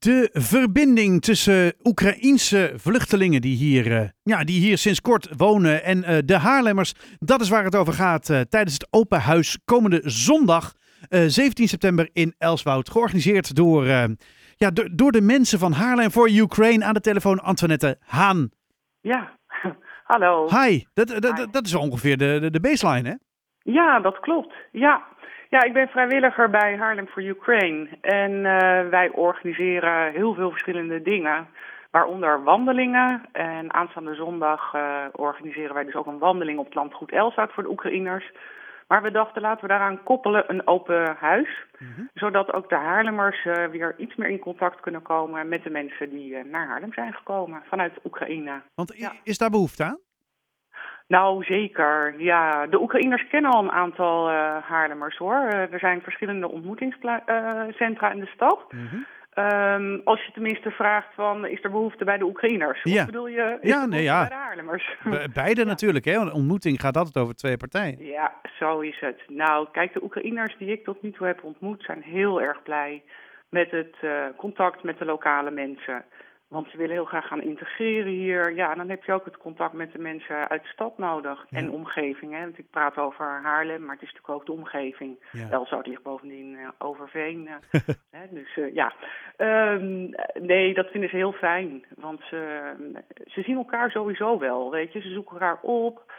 De verbinding tussen Oekraïense vluchtelingen die hier, eh, ja, die hier sinds kort wonen en eh, de Haarlemmers, dat is waar het over gaat eh, tijdens het Open Huis komende zondag, eh, 17 september in Elswoud. Georganiseerd door, ja, door, de mensen van Haarlem voor Ukraine aan de telefoon Antoinette Haan. Ja, hallo. Hi, dat, dat, Hi. dat is ongeveer de, de, de baseline, hè? Ja, dat klopt. Ja. Ja, ik ben vrijwilliger bij Haarlem for Ukraine. En eh, wij organiseren heel veel verschillende dingen. Waaronder wandelingen. En aanstaande zondag eh, organiseren wij dus ook een wandeling op het landgoed Elzout voor de Oekraïners. Maar we dachten, laten we daaraan koppelen een open huis. Zodat ook de Haarlemmers eh, weer iets meer in contact kunnen komen met de mensen die naar Haarlem zijn gekomen vanuit Oekraïne. Want Ja. is daar behoefte aan? Nou, zeker. Ja, de Oekraïners kennen al een aantal eh Haarlemmers hoor. Eh, er zijn verschillende ontmoetingscentra in de stad. Ehm, als je tenminste vraagt van, is er behoefte bij de Oekraïners? Ja. Of bedoel je, Ja, nee, ja. bij de Haarlemmers? Be- Beide natuurlijk, hè? Want een ontmoeting gaat altijd over twee partijen. Ja, zo is het. Nou, kijk, de Oekraïners die ik tot nu toe heb ontmoet zijn heel erg blij met het eh, contact met de lokale mensen. Want ze willen heel graag gaan integreren hier. Ja, dan heb je ook het contact met de mensen uit de stad nodig. Ja. En omgeving, hè. Want ik praat over Haarlem, maar het is natuurlijk ook de omgeving. Ja. Elzout ligt bovendien eh, Overveen. eh, hè, dus eh, ja, Ehm, nee, dat vinden ze heel fijn. Want ze, ze zien elkaar sowieso wel, weet je. Ze zoeken elkaar op.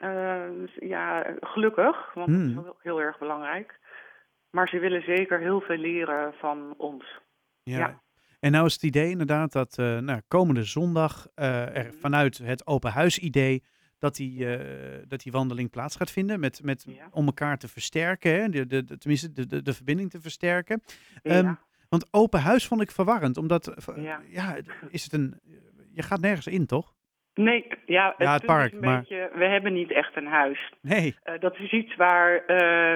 Ehm, ja, gelukkig, want dat is Hmm. heel erg belangrijk. Maar ze willen zeker heel veel leren van ons. Ja. Ja. En nou is het idee inderdaad dat eh, nou, komende zondag eh, er vanuit het open huis idee dat die, eh, dat die wandeling plaats gaat vinden met, met, Ja. om elkaar te versterken, hè? De, de, de- tenminste de, de, de verbinding te versterken. Ehm. Want open huis vond ik verwarrend, omdat Ja. ja, is het een, je gaat nergens in toch? Nee, ja, het, park, een maar- beetje, we hebben niet echt een huis. Nee. Dat is iets waar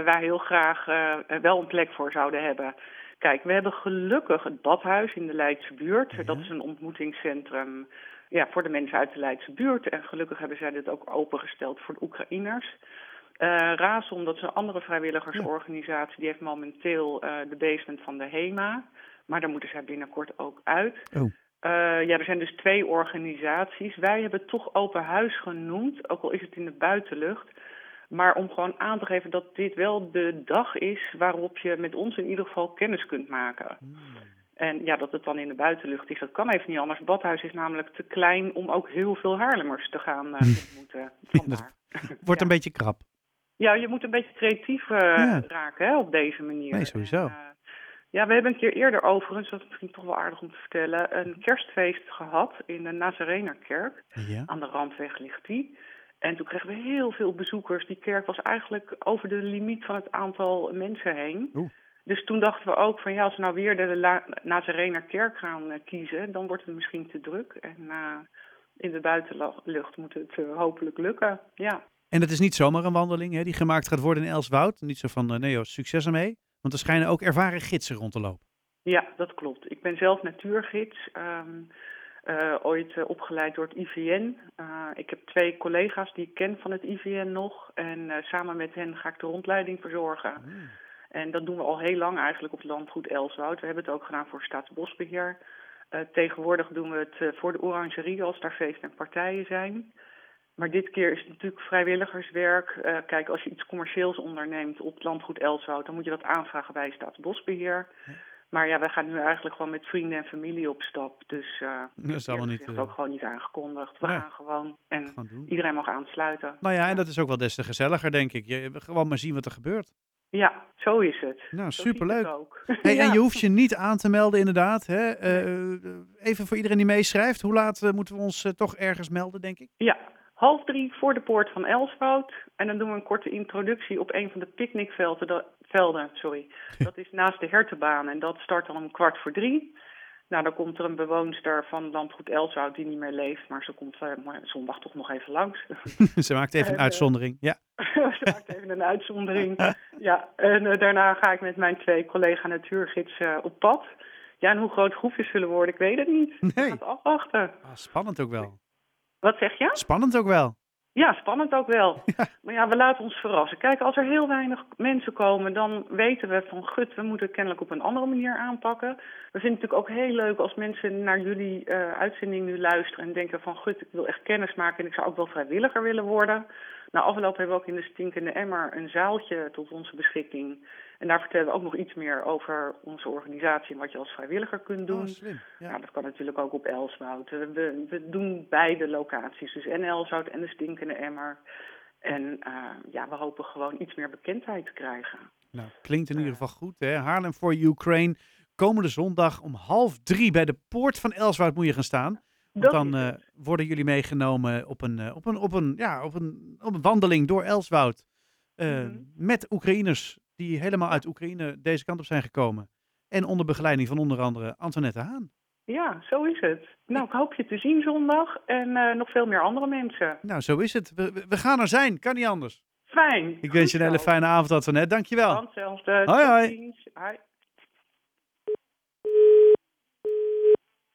wij heel graag wel een plek voor zouden hebben. Kijk, we hebben gelukkig het badhuis in de Leidse buurt. Ja. Dat is een ontmoetingscentrum ja, voor de mensen uit de Leidse buurt. En gelukkig hebben zij dit ook opengesteld voor de Oekraïners. Eh Rasom, dat is een andere vrijwilligersorganisatie, die heeft momenteel eh, de basement van de HEMA. Maar daar moeten zij binnenkort ook uit. Oh. Eh, ja, er zijn dus twee organisaties. Wij hebben toch open huis genoemd, ook al is het in de buitenlucht. Maar om gewoon aan te geven dat dit wel de dag is waarop je met ons in ieder geval kennis kunt maken. En ja, dat het dan in de buitenlucht is, dat kan even niet anders. Het badhuis is namelijk te klein om ook heel veel Haarlemmers te gaan eh, ontmoeten. Vandaar. Wordt een Ja. beetje krap. Ja, je moet een beetje creatief eh, Ja. raken hè, op deze manier. Nee, sowieso. En, eh, ja, we hebben een keer eerder overigens, dat is misschien toch wel aardig om te vertellen, een kerstfeest gehad in de Nazarenerkerk. Ja. Aan de randweg ligt die. En toen kregen we heel veel bezoekers. Die kerk was eigenlijk over de limiet van het aantal mensen heen. Oeh. Dus toen dachten we ook van ja, als we nou weer de La- Nazarenerkerk gaan eh, kiezen, dan wordt het misschien te druk. En eh, in de buitenlucht moet het eh, hopelijk lukken. Ja. En het is niet zomaar een wandeling hè, die gemaakt gaat worden in Elswoud. Niet zo van, nee joh, succes ermee. Want er schijnen ook ervaren gidsen rond te lopen. Ja, dat klopt. Ik ben zelf natuurgids, ehm, eh, ooit eh, opgeleid door het IVN. Eh, ik heb twee collega's die ik ken van het IVN nog. En samen met hen ga ik de rondleiding verzorgen. En dat doen we al heel lang eigenlijk op het landgoed Elswoud. We hebben het ook gedaan voor Staatsbosbeheer. Eh, tegenwoordig doen we het voor de Orangerie als daar feesten en partijen zijn. Maar dit keer is het natuurlijk vrijwilligerswerk. Kijk, als je iets commercieels onderneemt op het landgoed Elswoud, dan moet je dat aanvragen bij Staatsbosbeheer. Maar ja, wij gaan nu eigenlijk gewoon met vrienden en familie op stap. Dus eh Dat is allemaal niet... eh, ook gewoon niet aangekondigd. We gaan gewoon en gaan iedereen mag aansluiten. Nou ja, en dat is ook wel des te gezelliger, denk ik. Je, gewoon maar zien wat er gebeurt. Ja, zo is het. Nou, Zo superleuk. het. Hey, En je hoeft je niet aan te melden, inderdaad. Hè? Eh, even voor iedereen die meeschrijft. Hoe laat eh, moeten we ons eh, toch ergens melden, denk ik? Ja, half drie voor de poort van Elswoud. En dan doen we een korte introductie op een van de picknickvelden. Velden, sorry. Dat is naast de hertenbaan en dat start dan om kwart voor drie. Nou, dan komt er een bewoonster van landgoed Elswoud die niet meer leeft, maar ze komt eh, maar zondag toch nog even langs. Ze maakt even een Eh, uitzondering. Ja. Ze maakt even een uitzondering. Ja, en eh, daarna ga ik met mijn twee collega natuurgidsen eh, op pad. Ja, en hoe groot groepjes zullen worden, ik weet het niet. Nee. gaan het afwachten. Ah, spannend ook wel. Wat zeg je? Spannend ook wel. Ja, spannend ook wel. Maar ja, we laten ons verrassen. Kijk, als er heel weinig mensen komen, dan weten we van gut, we moeten het kennelijk op een andere manier aanpakken. We vinden het natuurlijk ook heel leuk als mensen naar jullie uh, uitzending nu luisteren en denken van gut, ik wil echt kennis maken en ik zou ook wel vrijwilliger willen worden. Na afloop hebben we ook in de Stinkende Emmer een zaaltje tot onze beschikking. En daar vertellen we ook nog iets meer over onze organisatie en wat je als vrijwilliger kunt doen. Oh, slim. Ja. Ja, dat kan natuurlijk ook op Elswoud. We, we, doen beide locaties, dus en Elswoud en de Stinkende Emmer. En uh, ja, we hopen gewoon iets meer bekendheid te krijgen. Nou, klinkt in ieder geval goed. Hè? Haarlem for Ukraine. Komende zondag om half drie bij de poort van Elswoud moet je gaan staan. Want dan uh, worden jullie meegenomen op een, uh, op, een, op, een, ja, op, een, op een wandeling door Elswoud. Uh, mm -hmm. Met Oekraïners die helemaal uit Oekraïne deze kant op zijn gekomen. En onder begeleiding van onder andere Antoinette Haan. Ja, zo is het. Nou, ik hoop je te zien zondag en nog veel meer andere mensen. Nou, zo is het. We, we gaan er zijn, kan niet anders. Fijn. Ik wens je een hele fijne avond, Antoinette. Dankjewel. Hetzelfde. Hoi, hoi. Hoi.